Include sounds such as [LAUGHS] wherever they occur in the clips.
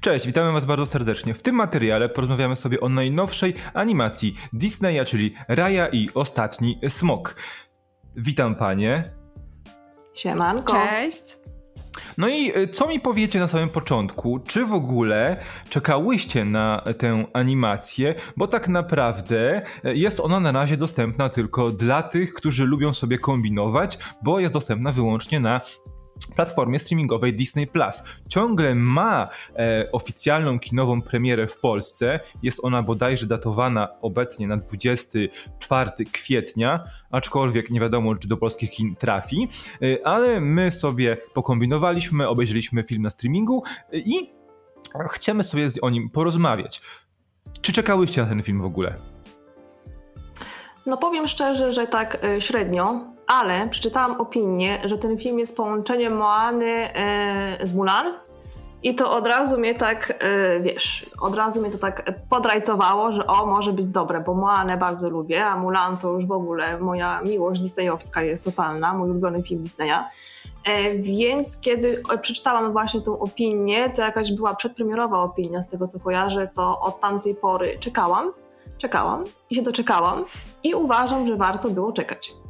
Cześć, witamy Was bardzo serdecznie. W tym materiale porozmawiamy sobie o najnowszej animacji Disneya, czyli Raja i Ostatni Smok. Witam Panie. Siemanko. Cześć. No i y, co mi powiecie na samym początku? Czy w ogóle czekałyście na tę animację? Bo tak naprawdę y, jest ona na razie dostępna tylko dla tych, którzy lubią sobie kombinować, bo jest dostępna wyłącznie na platformie streamingowej Disney Plus. Ciągle ma e, oficjalną kinową premierę w Polsce. Jest ona bodajże datowana obecnie na 24 kwietnia, aczkolwiek nie wiadomo, czy do polskich kin trafi. E, ale my sobie pokombinowaliśmy, obejrzeliśmy film na streamingu e, i chcemy sobie o nim porozmawiać. Czy czekałyście na ten film w ogóle? No powiem szczerze, że tak y, średnio, ale przeczytałam opinię, że ten film jest połączeniem Moany y, z Mulan i to od razu mnie tak, y, wiesz, od razu mnie to tak podrajcowało, że o, może być dobre, bo Moanę bardzo lubię, a Mulan to już w ogóle moja miłość disneyowska jest totalna, mój ulubiony film Disneya. E, więc kiedy przeczytałam właśnie tą opinię, to jakaś była przedpremierowa opinia z tego co kojarzę, to od tamtej pory czekałam czekałam i się doczekałam i uważam, że warto było czekać.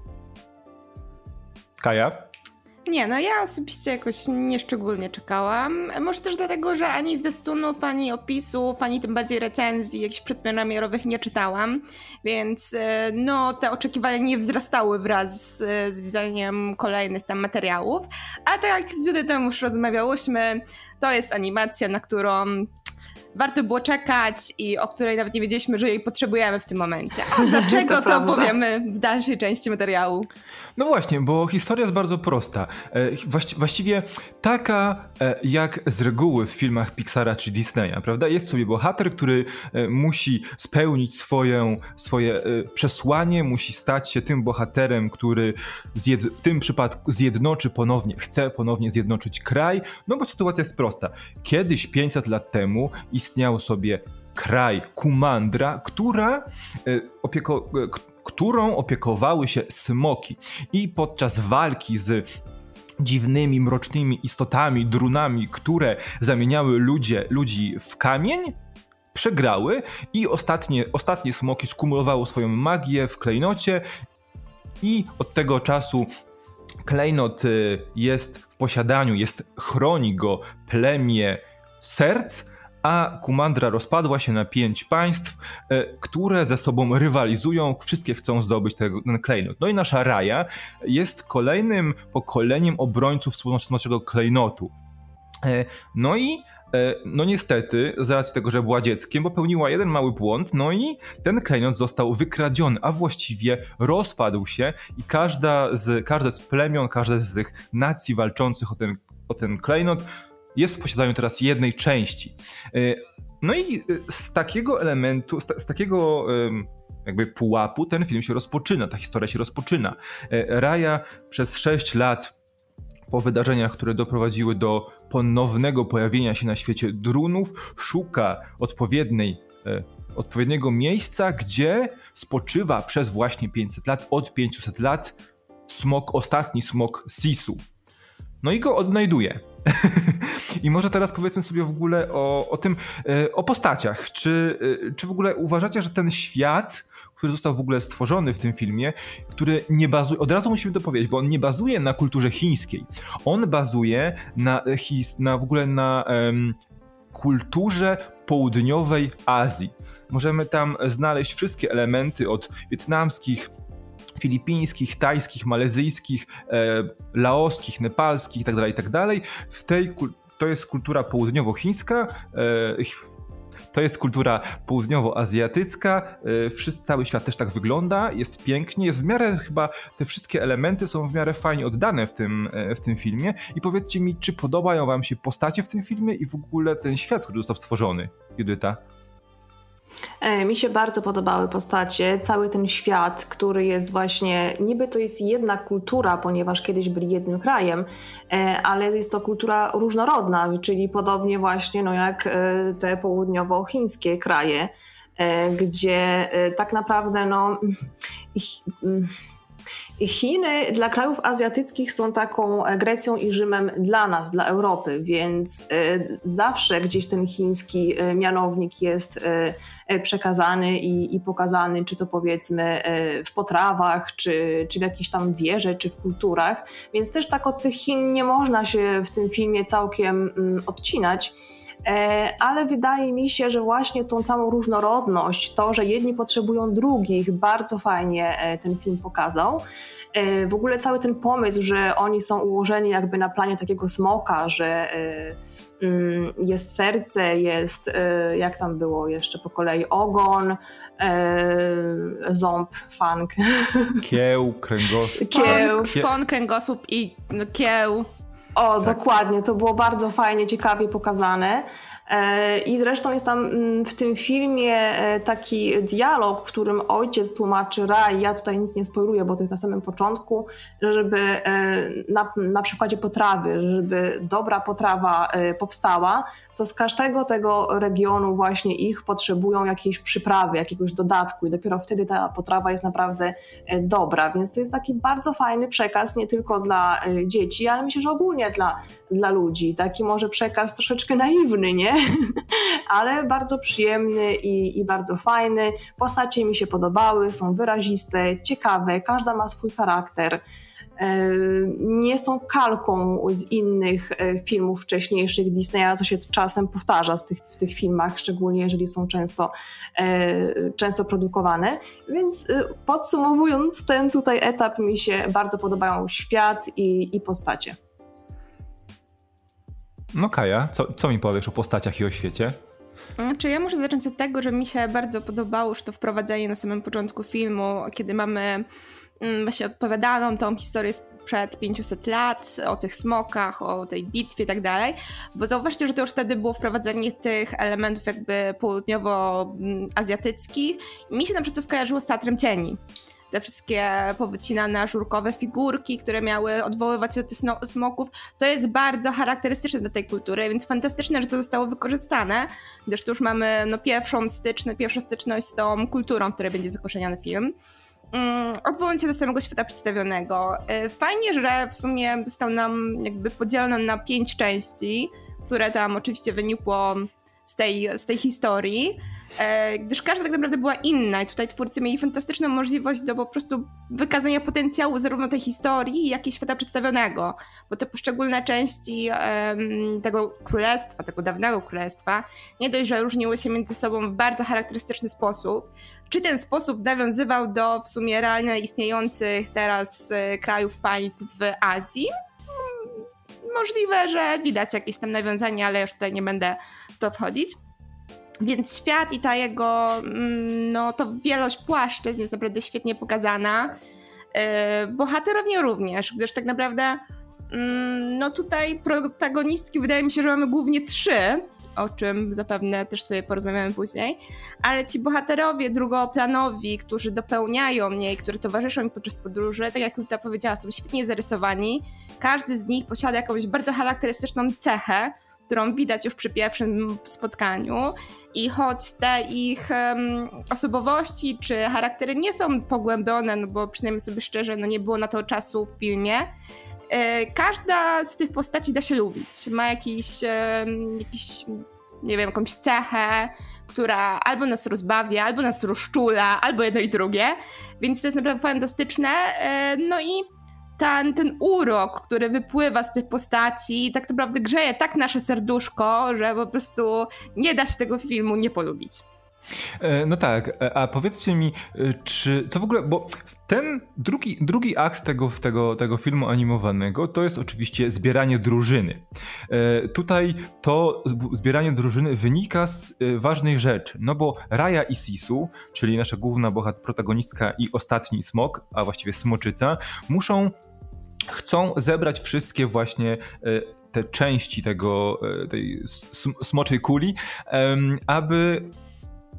Kaja? Nie, no ja osobiście jakoś nieszczególnie czekałam. Może też dlatego, że ani zwiastunów, ani opisów, ani tym bardziej recenzji jakichś przedpremierowych nie czytałam, więc e, no te oczekiwania nie wzrastały wraz z, z widzeniem kolejnych tam materiałów. A tak jak z Judytem już rozmawiałyśmy, to jest animacja, na którą warto było czekać i o której nawet nie wiedzieliśmy, że jej potrzebujemy w tym momencie. A [LAUGHS] dlaczego to, to powiemy w dalszej części materiału. No właśnie, bo historia jest bardzo prosta. E, właściwie taka e, jak z reguły w filmach Pixara czy Disneya, prawda? Jest sobie bohater, który e, musi spełnić swoją, swoje przesłanie, musi stać się tym bohaterem, który w tym przypadku zjednoczy ponownie, chce ponownie zjednoczyć kraj, no bo sytuacja jest prosta. Kiedyś 500 lat temu istniał sobie kraj Kumandra, która opieko którą opiekowały się smoki. I podczas walki z dziwnymi, mrocznymi istotami, drunami, które zamieniały ludzie, ludzi w kamień, przegrały i ostatnie, ostatnie smoki skumulowało swoją magię w klejnocie i od tego czasu klejnot y, jest w posiadaniu, jest chroni go plemię serc, a Kumandra rozpadła się na pięć państw, e, które ze sobą rywalizują, wszystkie chcą zdobyć ten, klejnot. No i nasza Raja jest kolejnym pokoleniem obrońców naszego klejnotu. E, no i e, no niestety, z racji tego, że była dzieckiem, popełniła jeden mały błąd, no i ten klejnot został wykradziony, a właściwie rozpadł się i każda z, każde z plemion, każda z tych nacji walczących o ten, o ten klejnot jest w posiadaniu teraz jednej części. E, no i e, z takiego elementu, z, takiego jakby pułapu ten film się rozpoczyna, ta historia się rozpoczyna. E, Raja przez 6 lat po wydarzeniach, które doprowadziły do ponownego pojawienia się na świecie drunów, szuka odpowiedniej, odpowiedniego miejsca, gdzie spoczywa przez właśnie 500 lat, od 500 lat smok, ostatni smok Sisu. No i go odnajduje. [LAUGHS] I może teraz powiedzmy sobie w ogóle o, o tym, e, o postaciach. Czy, e, czy w ogóle uważacie, że ten świat, który został w ogóle stworzony w tym filmie, który nie bazuje, od razu musimy to powiedzieć, bo on nie bazuje na kulturze chińskiej. On bazuje na, na w ogóle na kulturze południowej Azji. Możemy tam znaleźć wszystkie elementy od wietnamskich, filipińskich, tajskich, malezyjskich, e, laoskich, nepalskich itd., tak itd. Tak w tej to jest kultura południowo-chińska, e, to jest kultura południowoazjatycka, e, wszyscy, cały świat też tak wygląda, jest pięknie, jest w miarę chyba, te wszystkie elementy są w miarę fajnie oddane w tym, w tym filmie i powiedzcie mi, czy podobają wam się postacie w tym filmie i w ogóle ten świat, który został stworzony, Judyta? E, mi się bardzo podobały postacie, cały ten świat, który jest właśnie, niby to jest jedna kultura, ponieważ kiedyś byli jednym krajem, e, ale jest to kultura różnorodna, czyli podobnie właśnie no jak e, te południowo-chińskie kraje, gdzie tak naprawdę no, Chiny dla krajów azjatyckich są taką Grecją i Rzymem dla nas, dla Europy, więc zawsze gdzieś ten chiński mianownik jest przekazany i, i pokazany, czy to powiedzmy w potrawach, czy, czy w jakiejś tam wierze, czy w kulturach. Więc też tak od tych Chin nie można się w tym filmie całkiem mm, odcinać. E, ale wydaje mi się, że właśnie tą całą różnorodność, to, że jedni potrzebują drugich, bardzo fajnie e, ten film pokazał. E, w ogóle cały ten pomysł, że oni są ułożeni jakby na planie takiego smoka, że jest serce, jest, jak tam było jeszcze po kolei, ogon, ząb, fang. [LAUGHS] Kieł, kręgosłup. Kieł. Szpon, kręgosłup i no, kieł. O, tak. dokładnie, to było bardzo fajnie, ciekawie pokazane. E, I zresztą jest tam mm, w tym filmie e, taki dialog, w którym ojciec tłumaczy Raj, ja tutaj nic nie spoiluję, bo to jest na samym początku, żeby e, na, na przykładzie potrawy, żeby dobra potrawa powstała, to z każdego tego regionu właśnie ich potrzebują jakiejś przyprawy, jakiegoś dodatku i dopiero wtedy ta potrawa jest naprawdę e, dobra. Więc to jest taki bardzo fajny przekaz nie tylko dla e, dzieci, ale myślę, że ogólnie dla, dla ludzi. Taki może przekaz troszeczkę naiwny, nie? [LAUGHS] ale bardzo przyjemny i, i bardzo fajny. Postacie mi się podobały, są wyraziste, ciekawe, każda ma swój charakter. E, nie są kalką z innych e, filmów wcześniejszych Disneya, co się czasem powtarza z tych, w tych filmach, szczególnie jeżeli są często, e, często produkowane. Więc podsumowując, ten tutaj etap mi się bardzo podobają świat i, i postacie. No Kaja, co, co mi powiesz o postaciach i o świecie? Czy ja muszę zacząć od tego, że mi się bardzo podobało już to wprowadzenie na samym początku filmu, kiedy mamy właśnie opowiadaną tą historię sprzed 500 lat, o tych smokach, o tej bitwie i tak dalej, bo zauważcie, że to już wtedy było wprowadzenie tych elementów jakby południowo-azjatyckich mi się na przykład to skojarzyło z Teatrem Cieni te wszystkie powycinane żurkowe figurki, które miały odwoływać się do tych smoków, to jest bardzo charakterystyczne dla tej kultury, więc fantastyczne, że to zostało wykorzystane, gdyż tu już mamy no, pierwszą styczność, pierwszą styczność z tą kulturą, w której będzie zakorzeniony film. Mm, odwołując się do samego świata przedstawionego, y, fajnie, że w sumie został nam jakby podzielony na pięć części, które tam oczywiście wynikło z tej, z tej historii. E, gdyż każda tak naprawdę była inna i tutaj twórcy mieli fantastyczną możliwość do po prostu wykazania potencjału zarówno tej historii, jak i świata przedstawionego, bo te poszczególne części tego królestwa, tego dawnego królestwa, nie dość, że różniły się między sobą w bardzo charakterystyczny sposób, czy ten sposób nawiązywał do w sumie realnie istniejących teraz e, krajów, państw w Azji? Hmm, możliwe, że widać jakieś tam nawiązania, ale już tutaj nie będę w to wchodzić. Więc świat i ta jego, mm, no to wielość płaszczyzn jest naprawdę świetnie pokazana. Yy, bohaterowie również, gdyż tak naprawdę mm, no tutaj protagonistki wydaje mi się, że mamy głównie trzy, o czym zapewne też sobie porozmawiamy później, ale ci bohaterowie drugoplanowi, którzy dopełniają mnie i którzy towarzyszą mi podczas podróży, tak jak Juta powiedziała, są świetnie zarysowani. Każdy z nich posiada jakąś bardzo charakterystyczną cechę, którą widać już przy pierwszym spotkaniu. I choć te ich um, osobowości czy charaktery nie są pogłębione, no bo przynajmniej sobie szczerze, no nie było na to czasu w filmie, każda z tych postaci da się lubić. Ma jakiś, e, jakiś nie wiem, jakąś cechę, która albo nas rozbawia, albo nas rozczula, albo jedno i drugie. Więc to jest naprawdę fantastyczne. E, no i ten, ten urok, który wypływa z tych postaci, tak naprawdę grzeje tak nasze serduszko, że po prostu nie da się tego filmu nie polubić. E, no tak, e, a powiedzcie mi, e, czy co w ogóle, bo ten drugi, drugi akt tego, tego, tego filmu animowanego to jest oczywiście zbieranie drużyny. Tutaj to zbieranie drużyny wynika z ważnej rzeczy, no bo Raya i Sisu, czyli nasza główna bohat protagonistka i ostatni smok, a właściwie smoczyca, muszą, chcą zebrać wszystkie właśnie te części tego, tej smoczej kuli, aby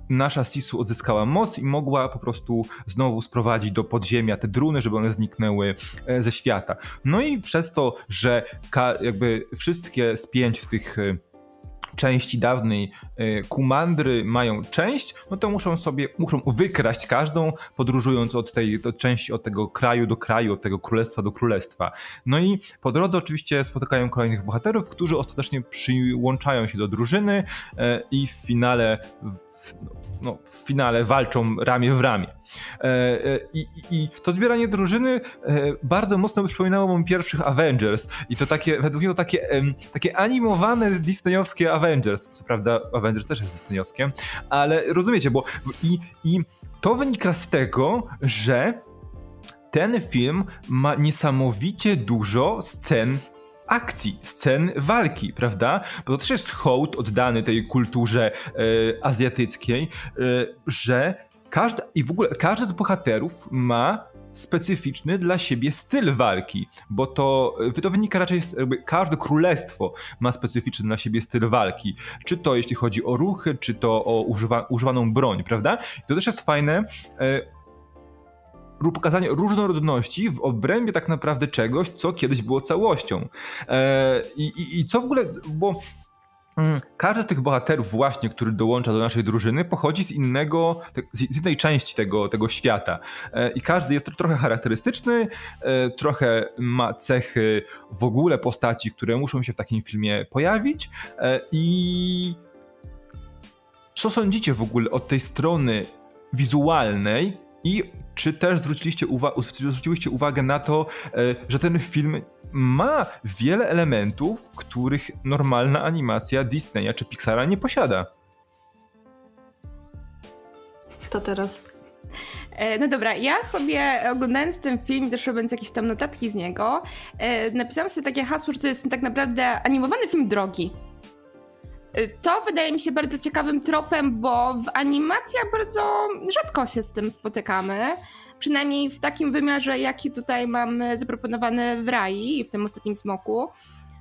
nasza Sisu odzyskała moc i mogła po prostu znowu sprowadzić do podziemia te druny, żeby one zniknęły e, ze świata. No i przez to, że jakby wszystkie z pięć tych e, części dawnej e, Kumandry mają część, no to muszą sobie, muszą wykraść każdą, podróżując od tej od części, od tego kraju do kraju, od tego królestwa do królestwa. No i po drodze oczywiście spotykają kolejnych bohaterów, którzy ostatecznie przyłączają się do drużyny e, i w finale w, no, w finale walczą ramię w ramię. E, e, I, I, to zbieranie drużyny e, bardzo mocno przypominało mi pierwszych Avengers. I to takie, według mnie takie, takie animowane disneyowskie Avengers. Co prawda Avengers też jest disneyowskie, ale rozumiecie, bo i, i to wynika z tego, że ten film ma niesamowicie dużo scen akcji, scen walki, prawda? Bo to też jest hołd oddany tej kulturze e, azjatyckiej, e, że każdy, i w ogóle każdy z bohaterów ma specyficzny dla siebie styl walki, bo to, to wynika raczej z, jakby każde królestwo ma specyficzny dla siebie styl walki. Czy to jeśli chodzi o ruchy, czy to o używa, używaną broń, prawda? I to też jest fajne, e, pokazanie różnorodności w obrębie tak naprawdę czegoś, co kiedyś było całością. E, i, i, co w ogóle, bo każdy z tych bohaterów właśnie, który dołącza do naszej drużyny, pochodzi z innego, z innej części tego, tego świata. E, I każdy jest trochę charakterystyczny, e, trochę ma cechy w ogóle postaci, które muszą się w takim filmie pojawić. I co sądzicie w ogóle od tej strony wizualnej i czy też zwróciliście, uwa zwróciliście uwagę na to, e, że ten film ma wiele elementów, których normalna animacja Disneya czy Pixara nie posiada? Kto teraz? E, no dobra, ja sobie oglądając ten film, też robiąc jakieś tam notatki z niego, e, napisałam sobie takie hasło, że to jest tak naprawdę animowany film drogi. To wydaje mi się bardzo ciekawym tropem, bo w animacjach bardzo rzadko się z tym spotykamy. Przynajmniej w takim wymiarze, jaki tutaj mamy zaproponowany w Rai, w tym ostatnim smoku.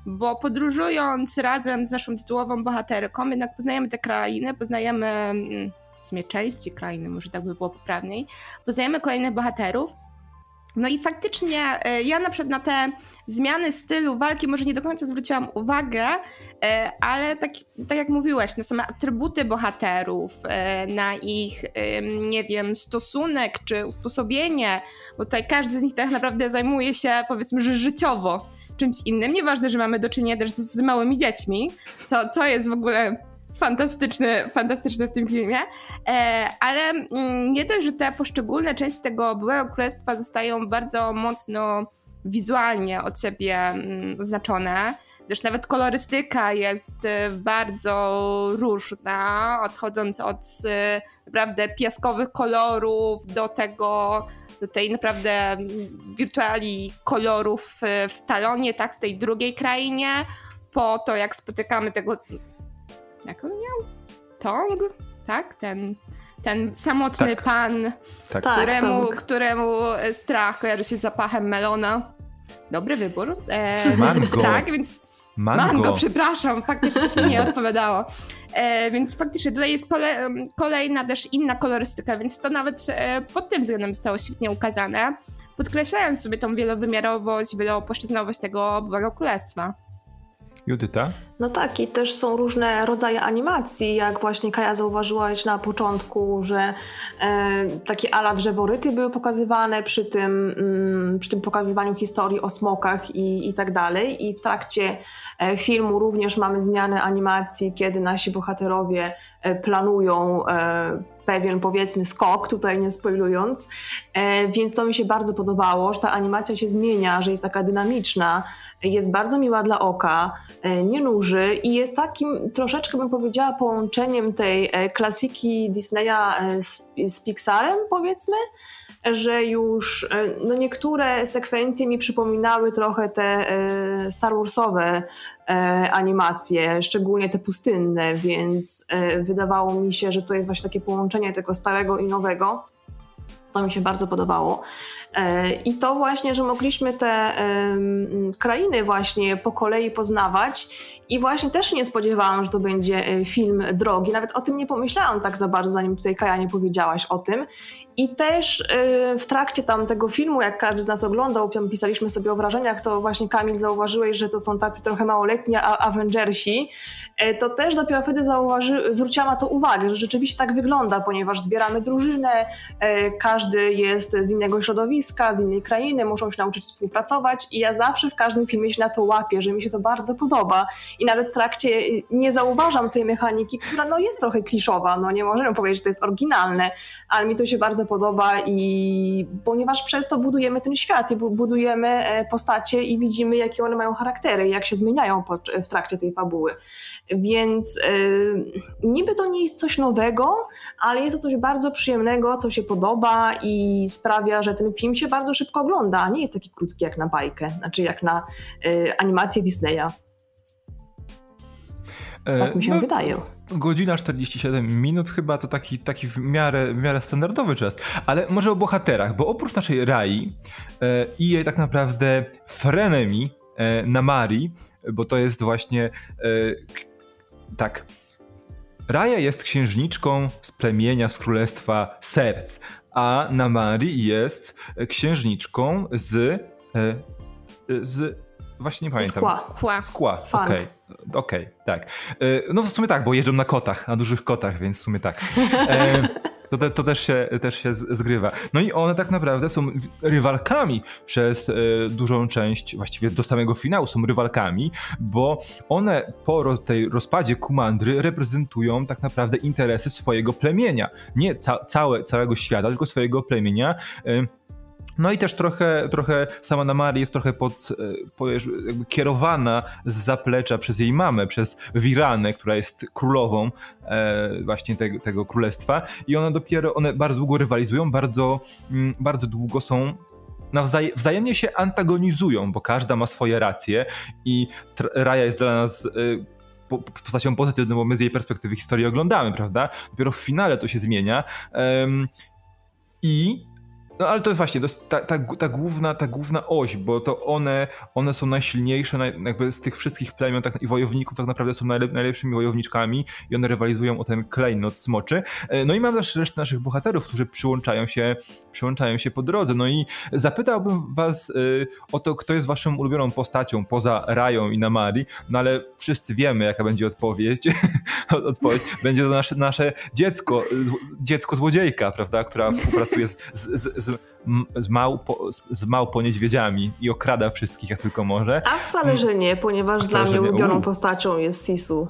Bo podróżując razem z naszą tytułową bohaterką, jednak poznajemy te krainy, poznajemy mm, w sumie części krainy, może tak by było poprawniej. Poznajemy kolejnych bohaterów no i faktycznie e, ja na przykład na te zmiany stylu walki może nie do końca zwróciłam uwagę, e, ale tak, tak jak mówiłaś, na same atrybuty bohaterów, e, na ich, nie wiem, stosunek czy usposobienie, bo tutaj każdy z nich tak naprawdę zajmuje się powiedzmy, że życiowo czymś innym. Nieważne, że mamy do czynienia też z, z małymi dziećmi, to, to jest w ogóle fantastyczny, fantastyczny w tym filmie. E, ale mm, nie dość, że te poszczególne części tego byłego królestwa zostają bardzo mocno wizualnie od siebie mm, zaznaczone. Też nawet kolorystyka jest e, bardzo różna, odchodząc od e, naprawdę piaskowych kolorów do tego, do tej naprawdę mm, wirtuali kolorów w Talonie, tak, w tej drugiej krainie, po to jak spotykamy tego jak on miał? Tong? Tak? Ten, ten samotny tak. pan, tak. Któremu, tak, któremu strach kojarzy się z zapachem melona. Dobry wybór. E, Mango. [LAUGHS] Tak, więc... Mango. Mango, przepraszam, faktycznie też mi nie [LAUGHS] odpowiadało. E, więc faktycznie tutaj jest kole, kolejna też inna kolorystyka, więc to nawet e, pod tym względem zostało świetnie ukazane, podkreślając sobie tą wielowymiarowość, wielopłaszczyznowość tego byłego królestwa. Judyta? No tak, i też są różne rodzaje animacji, jak właśnie Kaja zauważyłaś na początku, że e, takie ala drzeworyty były pokazywane przy tym, mm, przy tym pokazywaniu historii o smokach i, i tak dalej. I w trakcie e, filmu również mamy zmianę animacji, kiedy nasi bohaterowie e, planują e, pewien powiedzmy skok, tutaj nie spoilując, e, więc to mi się bardzo podobało, że ta animacja się zmienia, że jest taka dynamiczna, jest bardzo miła dla oka, e, nie nuży i jest takim troszeczkę bym powiedziała połączeniem tej e, klasiki Disneya z, z Pixarem powiedzmy, że już no niektóre sekwencje mi przypominały trochę te Star Warsowe animacje, szczególnie te pustynne, więc wydawało mi się, że to jest właśnie takie połączenie tego starego i nowego. To mi się bardzo podobało. E, I to właśnie, że mogliśmy te krainy właśnie po kolei poznawać I właśnie też nie spodziewałam, że to będzie e, film drogi. Nawet o tym nie pomyślałam tak za bardzo, zanim tutaj Kaja nie powiedziałaś o tym. I też e, w trakcie tam tego filmu, jak każdy z nas oglądał, pisaliśmy sobie o wrażeniach, to właśnie Kamil zauważyłeś, że to są tacy trochę małoletni Avengersi. To też dopiero wtedy zauważy, zwróciłam na to uwagę, że rzeczywiście tak wygląda, ponieważ zbieramy drużynę, każdy jest z innego środowiska, z innej krainy, muszą się nauczyć współpracować i ja zawsze w każdym filmie się na to łapię, że mi się to bardzo podoba i nawet w trakcie nie zauważam tej mechaniki, która no jest trochę kliszowa, no nie możemy powiedzieć, że to jest oryginalne, ale mi to się bardzo podoba i ponieważ przez to budujemy ten świat i budujemy e, postacie i widzimy, jakie one mają charaktery, jak się zmieniają w trakcie tej fabuły. Więc yy, niby to nie jest coś nowego, ale jest to coś bardzo przyjemnego, co się podoba i sprawia, że ten film się bardzo szybko ogląda, a nie jest taki krótki jak na bajkę, znaczy jak na yy, animację Disneya. E, tak mi się no, wydaje. Godzina 47 minut chyba to taki, taki w, miarę, w miarę standardowy czas. Ale może o bohaterach, bo oprócz naszej Rai e, i jej tak naprawdę frenemi e, na Mari, bo to jest właśnie e, tak. Raja jest księżniczką z plemienia z Królestwa Serc, a Namari jest księżniczką z, e, z właśnie nie pamiętam. Skła. Skła, okej. Okay. Okej, okay, tak. E, no w sumie tak, bo jeżdżą na kotach, na dużych kotach, więc w sumie tak. [LAUGHS] To, te, to też, się, też się zgrywa. No i one tak naprawdę są rywalkami przez e, dużą część, właściwie do samego finału są rywalkami, bo one po roz, tej rozpadzie Kumandry reprezentują tak naprawdę interesy swojego plemienia. Nie ca całe, całego świata, tylko swojego plemienia. No i też trochę, trochę sama Namari jest trochę pod, e, jakby kierowana z zaplecza przez jej mamę, przez Wiranę, która jest królową e, właśnie te, tego królestwa i one dopiero, one bardzo długo rywalizują, bardzo, mm, bardzo długo są nawzajem, wzajemnie się antagonizują, bo każda ma swoje racje i Raja jest dla nas y, postacią pozytywną, bo my z jej perspektywy historii oglądamy, prawda? Dopiero w finale to się zmienia. I no ale to właśnie to jest ta, ta, ta, główna, ta główna oś, bo to one, one są najsilniejsze, naj, jakby z tych wszystkich plemion tak, i wojowników tak naprawdę są najlep, najlepszymi wojowniczkami i one rywalizują o ten klejnot smoczy. E, no i mam też resztę naszych bohaterów, którzy przyłączają się, przyłączają się po drodze. No i zapytałbym was y, o to, kto jest waszą ulubioną postacią poza Rają i Namari, no ale wszyscy wiemy, jaka będzie odpowiedź. [LAUGHS] odpowiedź. Będzie to nasze, nasze dziecko, dziecko złodziejka, prawda, która współpracuje z, z, z z, z, małpo, z małpo niedźwiedziami i okrada wszystkich jak tylko może. A wcale, że nie, ponieważ dla mnie ulubioną postacią jest Sisu.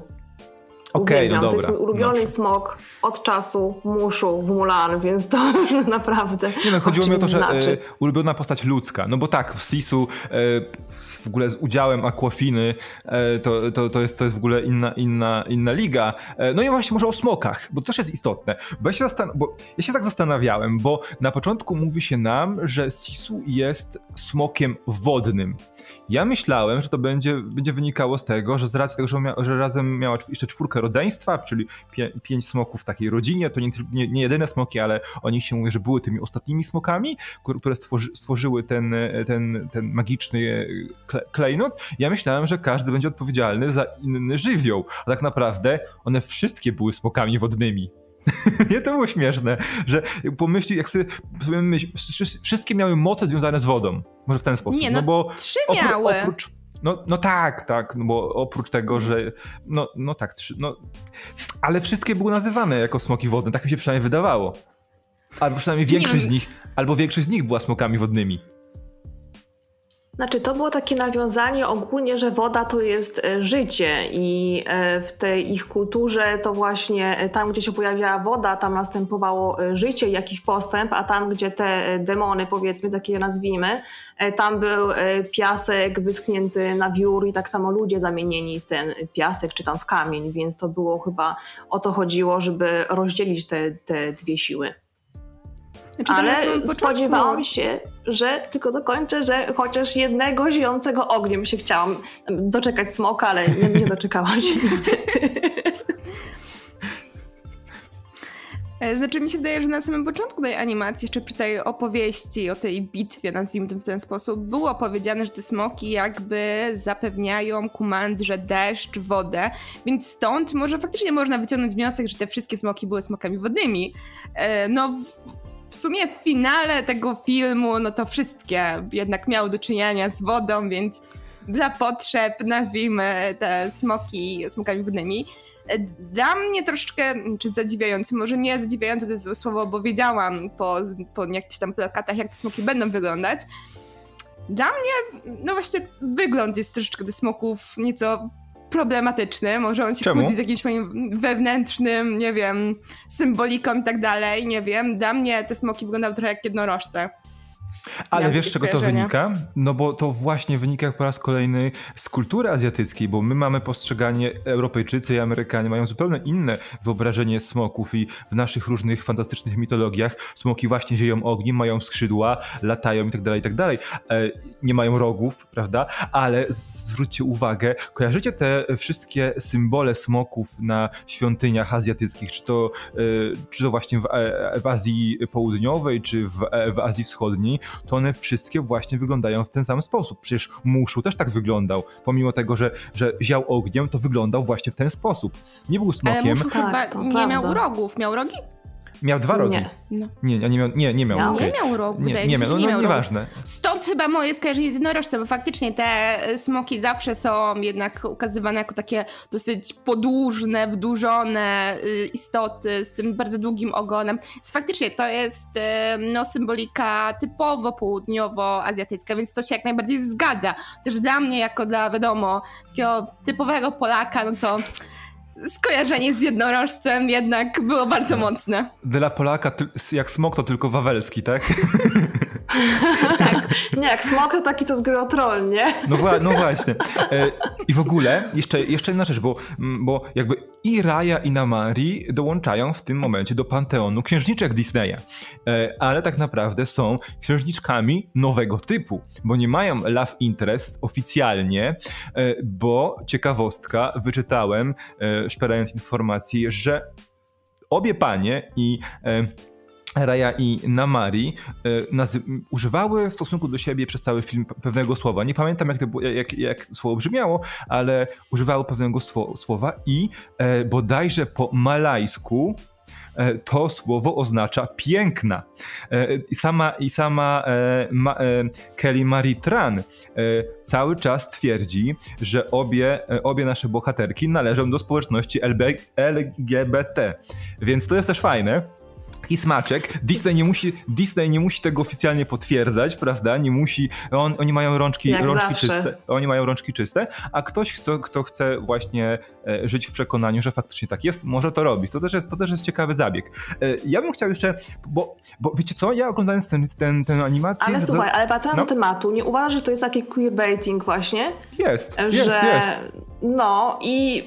Okej, okay, no dobra. To jest mój ulubiony no. smok od czasu Muszu w Mulan, więc to [LAUGHS] naprawdę. Nie no, chodziło mi o to, że e, ulubiona postać ludzka. No bo tak, w Sisu e, w ogóle z udziałem Aquafiny e, to, to, to, jest, to jest w ogóle inna, inna, inna liga. No i właśnie może o smokach, bo to też jest istotne. Bo ja, się bo ja się tak zastanawiałem, bo na początku mówi się nam, że Sisu jest smokiem wodnym. Ja myślałem, że to będzie, będzie wynikało z tego, że z racji tego, że, mia, że razem miała jeszcze czwórkę rodzeństwa, czyli pie, pięć smoków w takiej rodzinie, to nie, nie, nie, jedyne smoki, ale o nich się mówi, że były tymi ostatnimi smokami, które stworzy, stworzyły ten, ten, ten magiczny klejnot. Ja myślałem, że każdy będzie odpowiedzialny za inny żywioł, a tak naprawdę one wszystkie były smokami wodnymi. [LAUGHS] nie, to było śmieszne, że pomyśli, jak sobie, sobie myśl, wszystkie miały moce związane z wodą. Może w ten sposób. Nie, no, no bo trzy miały. Oprócz, no, no tak, tak, no bo oprócz tego, że no, no tak, trzy, no, ale wszystkie były nazywane jako smoki wodne, tak mi się przynajmniej wydawało. Albo przynajmniej większość z nich, albo większość z nich była smokami wodnymi. Znaczy, to było takie nawiązanie ogólnie, że woda to jest e, życie i e, w tej ich kulturze to właśnie e, tam, gdzie się pojawiała woda, tam następowało życie, jakiś postęp, a tam, gdzie te demony, powiedzmy, takie nazwijmy, tam był piasek wyschnięty na wiór i tak samo ludzie zamienieni w ten piasek czy tam w kamień, więc to było chyba o to chodziło, żeby rozdzielić te, te dwie siły. Znaczy, Ale spodziewałam się, że tylko dokończę, że chociaż jednego ziejącego ogniem się chciałam doczekać smoka, ale nie, nie doczekałam się [LAUGHS] niestety. E, znaczy mi się wydaje, że na samym początku tej animacji, jeszcze przy tej opowieści o tej bitwie, nazwijmy to w ten sposób, było powiedziane, że te smoki jakby zapewniają kumandrze deszcz, wodę, więc stąd może faktycznie można wyciągnąć wniosek, że te wszystkie smoki były smokami wodnymi. E, no w, w sumie w finale tego filmu, no to wszystkie jednak miały do czynienia z wodą, więc dla potrzeb nazwijmy te smoki smokami wodnymi. Dla mnie troszeczkę, czy zadziwiający, może nie zadziwiający to jest złe słowo, bo wiedziałam po, po jakichś tam plakatach, jak te smoki będą wyglądać. Dla mnie, no właśnie, wygląd jest troszeczkę tych smoków nieco problematyczny. Może on się Czemu? kłóci z jakimś moim wewnętrznym, nie wiem, symboliką i tak dalej, nie wiem. Dla mnie te smoki wyglądały trochę jak jednorożce. Ale wiesz, czego to wynika? No bo to właśnie wynika po raz kolejny z kultury azjatyckiej, bo my mamy postrzeganie, Europejczycy i Amerykanie mają zupełnie inne wyobrażenie smoków i w naszych różnych fantastycznych mitologiach smoki właśnie zieją ogniem, mają skrzydła, latają i tak dalej, i tak dalej. E, Nie mają rogów, prawda? Ale zwróćcie uwagę, kojarzycie te wszystkie symbole smoków na świątyniach azjatyckich, czy to, e, czy to właśnie w, e, w Azji Południowej, czy w, w Azji Wschodniej, to one wszystkie właśnie wyglądają w ten sam sposób. Przecież Muszu też tak wyglądał. Pomimo tego, że, że ział ogniem, to wyglądał właśnie w ten sposób. Nie był Ale smokiem, Muszu Tak, chyba to nie prawda. miał rogów. Miał rogi? Miał dwa rogi. Nie. No. Nie, nie, nie miał, nie, nie miał. Miał? okej. Nie miał rogu, Nie, nie miał, no, nie no miał nieważne. Stąd chyba moje skojarzenie z jednorożcem, bo faktycznie te smoki zawsze są jednak ukazywane jako takie dosyć podłużne, wydłużone y, istoty z tym bardzo długim ogonem. Więc faktycznie to jest y, no, symbolika typowo południowo-azjatycka, więc to się jak najbardziej zgadza. Też dla mnie, jako dla, wiadomo, takiego typowego Polaka, no to skojarzenie z jednorożcem jednak było bardzo mocne. Dla Polaka jak smok to tylko wawelski, tak? [LAUGHS] [LAUGHS] Tak. Nie, jak smok to taki, co z gry o troll, nie? No, no właśnie. E, I w ogóle jeszcze, jeszcze jedna rzecz, bo, mm, bo jakby i Raya i Namari dołączają w tym momencie do panteonu księżniczek Disneya. E, ale tak naprawdę są księżniczkami nowego typu, bo nie mają love interest oficjalnie, e, bo ciekawostka, wyczytałem, szperając informacji, że obie panie i Raya i Namari e, używały w stosunku do siebie przez cały film pe- pewnego słowa. Nie pamiętam, jak, to, było- jak, jak słowo brzmiało, ale używały pewnego sło- słowa i e, bodajże po malajsku e, to słowo oznacza piękna. E, I sama, i sama e, ma, e, Kelly Marie Tran cały czas twierdzi, że obie, obie nasze bohaterki należą do społeczności LB, LGBT. Więc to jest też fajne. I smaczek. Disney nie, musi, Disney nie musi tego oficjalnie potwierdzać, prawda? Nie musi. On, oni mają rączki, Jak rączki zawsze. czyste. Oni mają rączki czyste, a ktoś, kto, kto chce właśnie e, żyć w przekonaniu, że faktycznie tak jest, może to robić. To też jest, to też jest ciekawy zabieg. E, ja bym chciał jeszcze, bo, bo wiecie co, ja oglądając ten, ten, tę animację. Ale słuchaj, ale wracając no. do tematu, nie uważasz, że to jest taki queerbaiting właśnie? Jest, jest, że jest. no i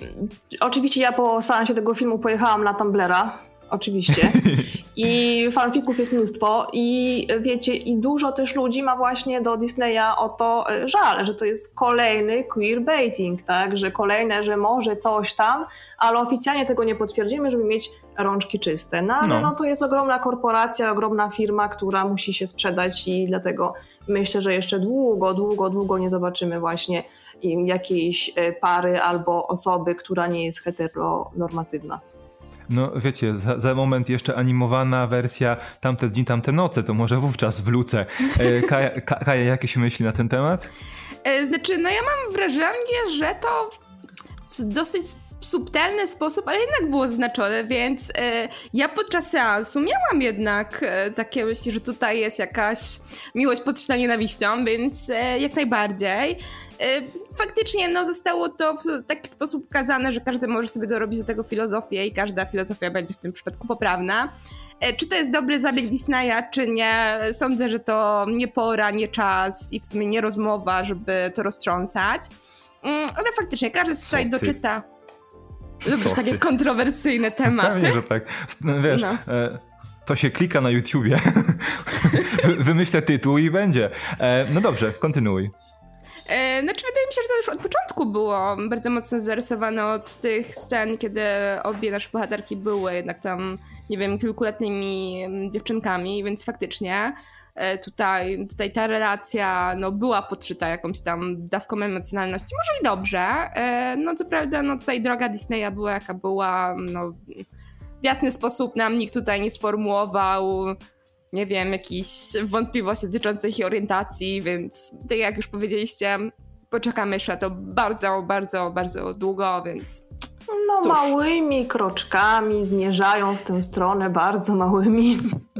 oczywiście ja po seansie tego filmu pojechałam na Tumblera, oczywiście. [LAUGHS] I fanfików jest mnóstwo i wiecie, i dużo też ludzi ma właśnie do Disneya o to e, żal, że to jest kolejny queerbaiting, tak? Że kolejne, że może coś tam, ale oficjalnie tego nie potwierdzimy, żeby mieć rączki czyste. No ale No. no. to jest ogromna korporacja, ogromna firma, która musi się sprzedać i dlatego myślę, że jeszcze długo, długo, długo nie zobaczymy właśnie jakiejś e, pary albo osoby, która nie jest heteronormatywna. No wiecie, za, za moment jeszcze animowana wersja Tamte dni, tamte noce, to może wówczas wrócę. E, Kaja, Ka- Kaja, jakieś myśli na ten temat? E, Znaczy, no ja mam wrażenie, że to dosyć subtelny sposób, ale jednak było zaznaczone, więc e, ja podczas seansu miałam jednak e, takie myśli, że tutaj jest jakaś miłość podszyta nienawiścią, więc e, jak najbardziej. E, faktycznie no, zostało to w taki sposób ukazane, że każdy może sobie dorobić do tego filozofię i każda filozofia będzie w tym przypadku poprawna. E, Czy to jest dobry zabieg Disneya, czy nie? Sądzę, że to nie pora, nie czas i w sumie nie rozmowa, żeby to roztrząsać. Mm, Ale faktycznie każdy Co tutaj ty? doczyta. Lubisz takie ty? kontrowersyjne tematy? Pewnie, że tak. No, wiesz, No. e, to się klika na YouTubie. Wy- [LAUGHS] Wymyślę tytuł i będzie. E, no dobrze, kontynuuj. E, znaczy, wydaje mi się, że to już od początku było bardzo mocno zarysowane od tych scen, kiedy obie nasze bohaterki były jednak tam, nie wiem, kilkuletnimi mm, dziewczynkami, więc faktycznie tutaj, tutaj ta relacja no, była podszyta jakąś tam dawką emocjonalności. Może i dobrze. E, no co prawda, no tutaj droga Disneya była jaka była, no w jasny sposób nam nikt tutaj nie sformułował nie wiem, jakichś wątpliwości dotyczących ich orientacji, więc tak jak już powiedzieliście, poczekamy jeszcze to bardzo, bardzo, bardzo długo, więc. No, Cóż. małymi kroczkami zmierzają w tę stronę, bardzo małymi.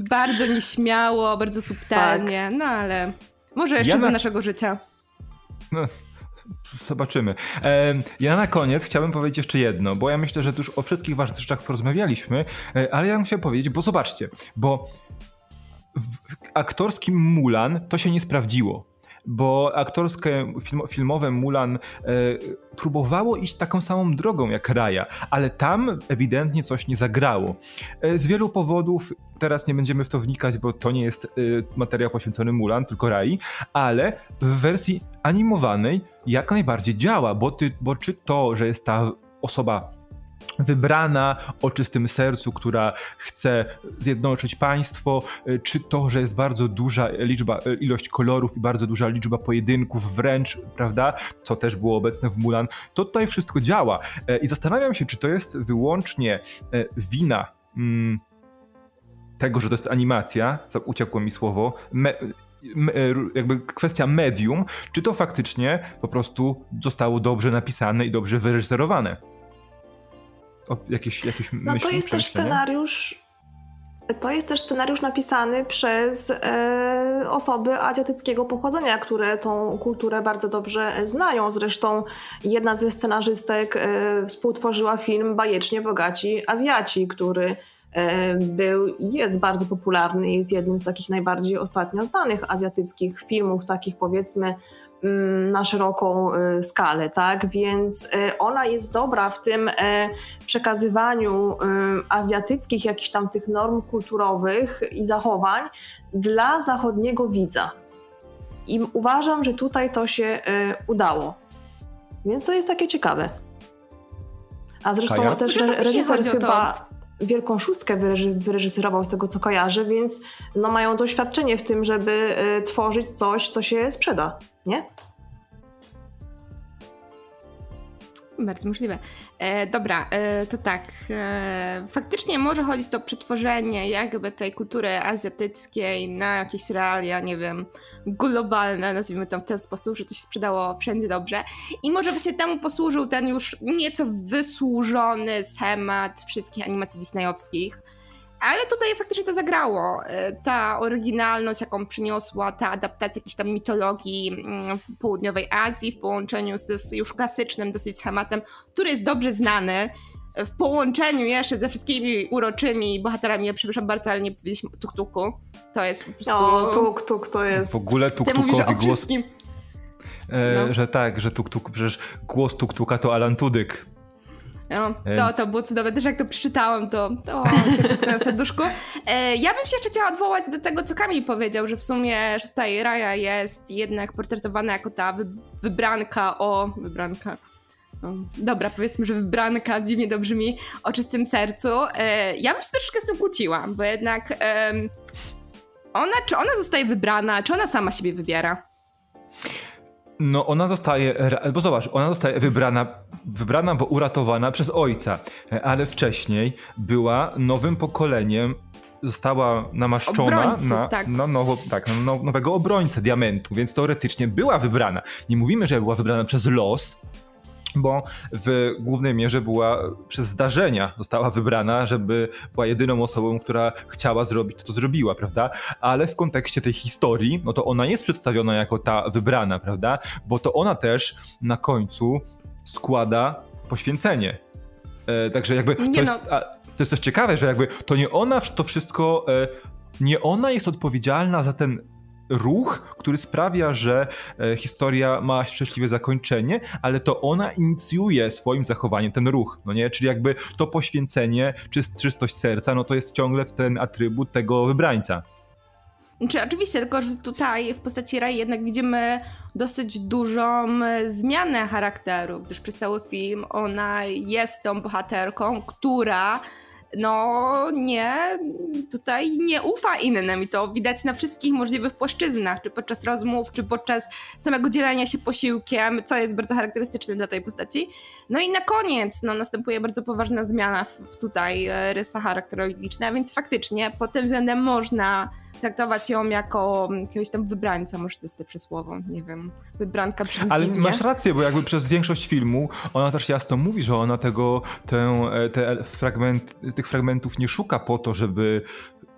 Bardzo nieśmiało, bardzo subtelnie, tak. no ale może jeszcze ja na... za naszego życia. No, zobaczymy. ja na koniec chciałbym powiedzieć jeszcze jedno, bo ja myślę, że tu już o wszystkich ważnych rzeczach porozmawialiśmy, e, ale ja bym chciał powiedzieć, bo zobaczcie, bo w aktorskim Mulan to się nie sprawdziło bo aktorskie film, filmowe Mulan e, próbowało iść taką samą drogą jak Raya, ale tam ewidentnie coś nie zagrało. E, z wielu powodów, teraz nie będziemy w to wnikać, bo to nie jest e, materiał poświęcony Mulan, tylko Rai, ale w wersji animowanej jak najbardziej działa, bo, ty, bo czy to, że jest ta osoba wybrana o czystym sercu, która chce zjednoczyć państwo, e, czy to, że jest bardzo duża liczba, e, ilość kolorów i bardzo duża liczba pojedynków wręcz, prawda, co też było obecne w Mulan, to tutaj wszystko działa. E, I zastanawiam się, czy to jest wyłącznie wina mm, tego, że to jest animacja, uciekło mi słowo, me, jakby kwestia medium, czy to faktycznie po prostu zostało dobrze napisane i dobrze wyreżyserowane jakieś, jakieś no myśli, to jest też scenariusz to jest też scenariusz napisany przez e, osoby azjatyckiego pochodzenia, które tą kulturę bardzo dobrze znają. Zresztą jedna ze scenarzystek e, współtworzyła film Bajecznie Bogaci Azjaci, który e, był, jest bardzo popularny, jest jednym z takich najbardziej ostatnio znanych azjatyckich filmów, takich powiedzmy na szeroką y, skalę, tak? Więc y, ona jest dobra w tym y, przekazywaniu azjatyckich jakichś tam tych norm kulturowych i zachowań dla zachodniego widza. I uważam, że tutaj to się udało. Więc to jest takie ciekawe. A zresztą Kaja? też reżyser chyba Wielką Szóstkę wyreżyserował z tego co kojarzę, więc no mają doświadczenie w tym, żeby tworzyć coś, co się sprzeda nie? Bardzo możliwe. E, dobra, e, to tak. E, faktycznie może chodzić o przetworzenie jakby tej kultury azjatyckiej na jakieś realia, nie wiem, globalne, nazwijmy to w ten sposób, że to się sprzedało wszędzie dobrze. I może się temu posłużył ten już nieco wysłużony schemat wszystkich animacji disneyowskich ale tutaj faktycznie to zagrało. E, ta oryginalność, jaką przyniosła ta adaptacja jakiejś tam mitologii mm, południowej Azji w połączeniu z już klasycznym dosyć schematem, który jest dobrze znany, w połączeniu jeszcze ze wszystkimi uroczymi bohaterami, ja przepraszam bardzo, ale nie powiedzieliśmy o Tuk-Tuku. To jest po prostu... O, Tuk-Tuk to jest... W ogóle Tuk-Tukowi głos... E, no. Że tak, że Tuk-Tuk, przecież głos Tuk-Tuka to Alan Tudyk. No, Więc... to, to było cudowne. Też jak to przeczytałam, to o, na [LAUGHS] serduszku. E, ja bym się jeszcze chciała odwołać do tego, co Kamil powiedział, że w sumie że tutaj Raja jest jednak portretowana jako ta wy, wybranka o... Wybranka... No, dobra, powiedzmy, że wybranka dziwnie dobrze mi o czystym sercu. E, ja bym się troszeczkę z tym kłóciła, bo jednak e, ona, czy ona zostaje wybrana, czy ona sama siebie wybiera? No ona zostaje, bo zobacz, ona zostaje wybrana, wybrana, bo uratowana przez ojca, ale wcześniej była nowym pokoleniem, została namaszczona Obrońcy, na, tak. na, nowo, tak, na nowego obrońcę diamentu, więc teoretycznie była wybrana. Nie mówimy, że była wybrana przez los, bo w głównej mierze była przez zdarzenia została wybrana, żeby była jedyną osobą, która chciała zrobić to, co zrobiła, prawda? Ale w kontekście tej historii, no to ona jest przedstawiona jako ta wybrana, prawda? Bo to ona też na końcu składa poświęcenie. E, także jakby to, jest, no. a, to jest też ciekawe, że jakby to nie ona to wszystko, e, nie ona jest odpowiedzialna za ten ruch, który sprawia, że e, historia ma szczęśliwe zakończenie, ale to ona inicjuje swoim zachowaniem ten ruch, no nie? Czyli jakby to poświęcenie, czyst, czystość serca, no to jest ciągle ten atrybut tego wybrańca. Czy oczywiście, tylko że tutaj w postaci Rai jednak widzimy dosyć dużą zmianę charakteru, gdyż przez cały film ona jest tą bohaterką, która no nie, tutaj nie ufa innym i to widać na wszystkich możliwych płaszczyznach, czy podczas rozmów, czy podczas samego dzielenia się posiłkiem, co jest bardzo charakterystyczne dla tej postaci. No i na koniec no, następuje bardzo poważna zmiana w, tutaj e, rysa charakterologiczna, więc faktycznie pod tym względem można traktować ją jako jakiegoś tam wybrańca, może to jest lepsze słowo, nie wiem, wybranka przeciwnie. Ale masz rację, bo jakby przez większość filmu ona też jasno mówi, że ona tego, tę, te fragment, tych fragmentów nie szuka po to, żeby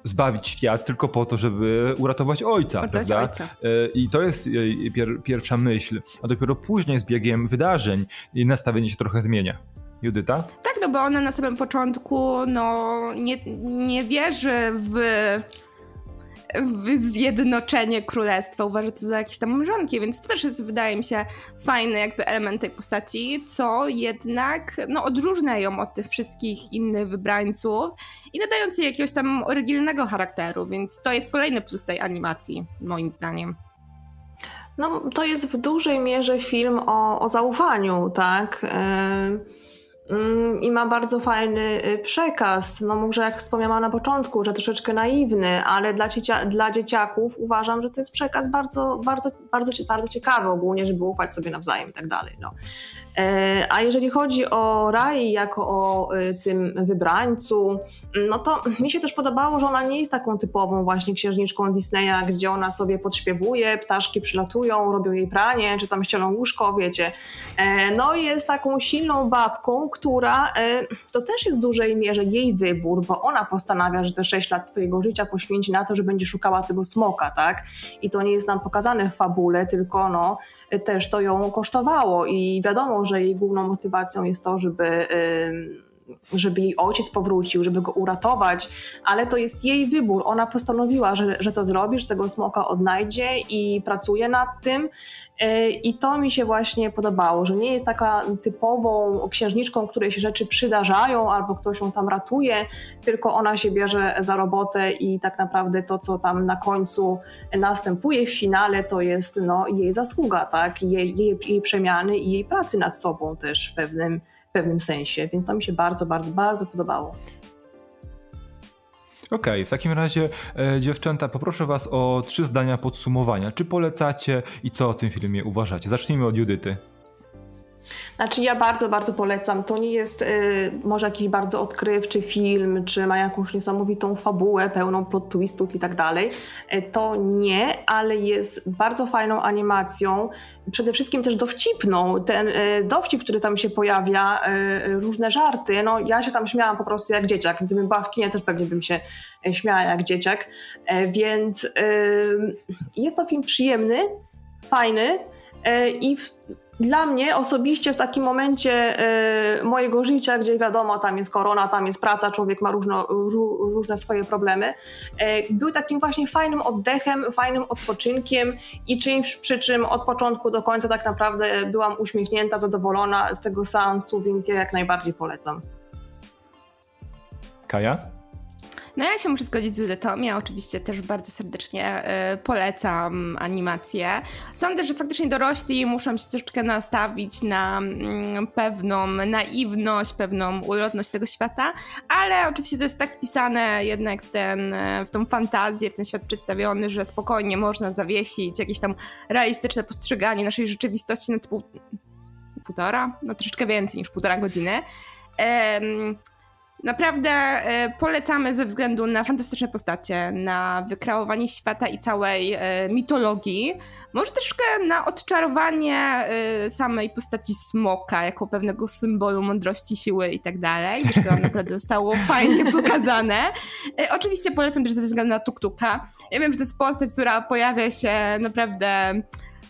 zbawić świat, tylko po to, żeby uratować ojca, uratować prawda? Ojca. E, I to jest jej pier pierwsza myśl, a dopiero później z biegiem wydarzeń nastawienie się trochę zmienia. Judyta? Tak, no bo ona na samym początku no, nie, nie wierzy w zjednoczenie królestwa. Uważa to za jakieś tam małżonki, więc to też jest, wydaje mi się, fajny jakby element tej postaci, co jednak no, odróżnia ją od tych wszystkich innych wybrańców i nadając jej jakiegoś tam oryginalnego charakteru, więc to jest kolejny plus tej animacji, moim zdaniem. No, to jest w dużej mierze film o, o zaufaniu, tak? Yy i ma bardzo fajny y, przekaz. No może jak wspomniałam na początku, że troszeczkę naiwny, ale dla, dziecia dla dzieciaków uważam, że to jest przekaz bardzo, bardzo, bardzo, bardzo ciekawy ogólnie, żeby ufać sobie nawzajem i tak dalej. No. E, a jeżeli chodzi o Rai jako o y, tym wybrańcu, no to mi się też podobało, że ona nie jest taką typową właśnie księżniczką Disneya, gdzie ona sobie podśpiewuje, ptaszki przylatują, robią jej pranie, czy tam ścielą łóżko, wiecie. E, no jest taką silną babką, która e, to też jest w dużej mierze jej wybór, bo ona postanawia, że te 6 lat swojego życia poświęci na to, że będzie szukała tego smoka, tak? I to nie jest nam pokazane w fabule, tylko no też to ją kosztowało i wiadomo, że jej główną motywacją jest to, żeby żeby jej ojciec powrócił, żeby go uratować, ale to jest jej wybór. Ona postanowiła, że, że to zrobi, że tego smoka odnajdzie i pracuje nad tym. E, I to mi się właśnie podobało, że nie jest taka typową księżniczką, której się rzeczy przydarzają albo ktoś ją tam ratuje, tylko ona się bierze za robotę i tak naprawdę to, co tam na końcu następuje w finale, to jest no, jej zasługa, tak? Jej, jej, jej przemiany i jej pracy nad sobą też w pewnym w pewnym sensie, więc to mi się bardzo, bardzo, bardzo podobało. Okej, okay, w takim razie e, dziewczęta, poproszę was o trzy zdania podsumowania. Czy polecacie i co o tym filmie uważacie? Zacznijmy od Judyty. Znaczy ja bardzo, bardzo polecam. To nie jest y, może jakiś bardzo odkrywczy film, czy ma jakąś niesamowitą fabułę pełną plot twistów i tak dalej. Y, to nie, ale jest bardzo fajną animacją, przede wszystkim też dowcipną. Ten y, dowcip, który tam się pojawia, y, różne żarty, no ja się tam śmiałam po prostu jak dzieciak. Gdybym była w kinie, też pewnie bym się y, śmiała jak dzieciak. Y, więc jest to film przyjemny, fajny i w, dla mnie osobiście w takim momencie y, mojego życia, gdzie wiadomo, tam jest korona, tam jest praca, człowiek ma różno, ró, różne swoje problemy, y, był takim właśnie fajnym oddechem, fajnym odpoczynkiem i czymś, przy czym od początku do końca tak naprawdę byłam uśmiechnięta, zadowolona z tego seansu, więc ja jak najbardziej polecam. Kaja? No ja się muszę zgodzić z Judytą. Ja oczywiście też bardzo serdecznie y, polecam animację. Sądzę, że faktycznie dorośli muszą się troszeczkę nastawić na y, pewną naiwność, pewną ulotność tego świata, ale oczywiście to jest tak wpisane jednak w, ten, w tą fantazję, w ten świat przedstawiony, że spokojnie można zawiesić jakieś tam realistyczne postrzeganie naszej rzeczywistości na półtora, no troszeczkę więcej niż półtora godziny. Naprawdę e, polecamy ze względu na fantastyczne postacie, na wykreowanie świata i całej e, mitologii. Może troszkę na odczarowanie e, samej postaci smoka jako pewnego symbolu mądrości, siły i tak dalej, gdyż to naprawdę zostało [LAUGHS] fajnie pokazane. Oczywiście polecam też ze względu na Tuktuka. Ja wiem, że to jest postać, która pojawia się naprawdę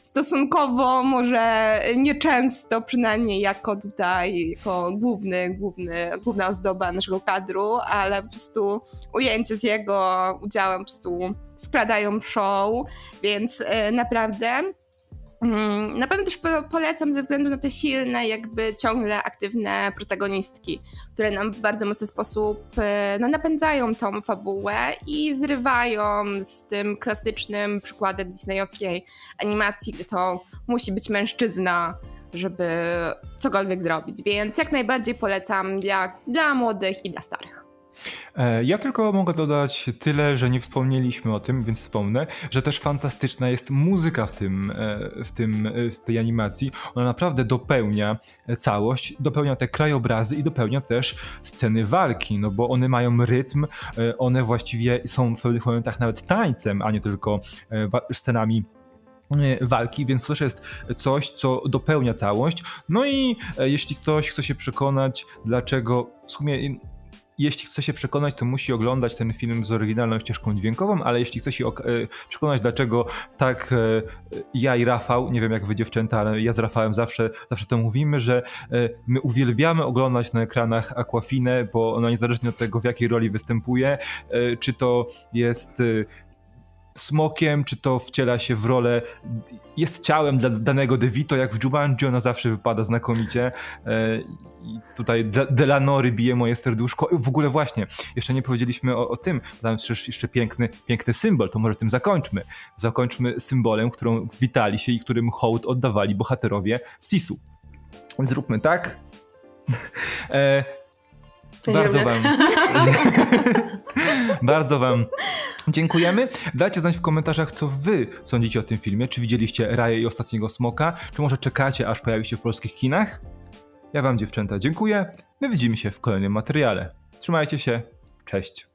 stosunkowo może nieczęsto, przynajmniej jako tutaj, jako główny, główny, główna ozdoba naszego kadru, ale po prostu ujęcie z jego udziałem po prostu show, więc e, naprawdę na pewno też polecam ze względu na te silne, jakby ciągle aktywne protagonistki, które nam w bardzo mocny sposób e, no, napędzają tą fabułę i zrywają z tym klasycznym przykładem disneyowskiej animacji, gdzie to musi być mężczyzna, żeby cokolwiek zrobić. Więc jak najbardziej polecam dla, dla młodych i dla starych. E, ja tylko mogę dodać tyle, że nie wspomnieliśmy o tym, więc wspomnę, że też fantastyczna jest muzyka w, tym, e, w, tym, e, w tej animacji. Ona naprawdę dopełnia całość, dopełnia te krajobrazy i dopełnia też sceny walki, no bo one mają rytm, one właściwie są w pewnych momentach nawet tańcem, a nie tylko scenami walki, więc to też jest coś, co dopełnia całość. No i jeśli ktoś chce się przekonać, dlaczego w sumie jeśli chce się przekonać, to musi oglądać ten film z oryginalną ścieżką dźwiękową, ale jeśli chce się e, przekonać, dlaczego tak e, ja i Rafał, nie wiem jak wy dziewczęta, ale ja z Rafałem zawsze, zawsze to mówimy, że e, my uwielbiamy oglądać na ekranach Aquafinę, bo ona niezależnie od tego, w jakiej roli występuje, czy to jest smokiem, czy to wciela się w rolę, jest ciałem dla danego DeVito, jak w Jumanji, ona zawsze wypada znakomicie. E, I tutaj Delanory bije moje serduszko. W ogóle właśnie, jeszcze nie powiedzieliśmy o, o tym, tam przecież jeszcze piękny, piękny symbol, to może tym zakończmy. Zakończmy symbolem, którą witali się i którym hołd oddawali bohaterowie Sisu. Zróbmy tak. [LAUGHS] bardzo wam. [LAUGHS] bardzo wam dziękujemy. Dajcie znać w komentarzach, co wy sądzicie o tym filmie. Czy widzieliście Raję i Ostatniego Smoka? Czy może czekacie, aż pojawi się w polskich kinach? Ja wam, dziewczęta, dziękuję. My widzimy się w kolejnym materiale. Trzymajcie się. Cześć.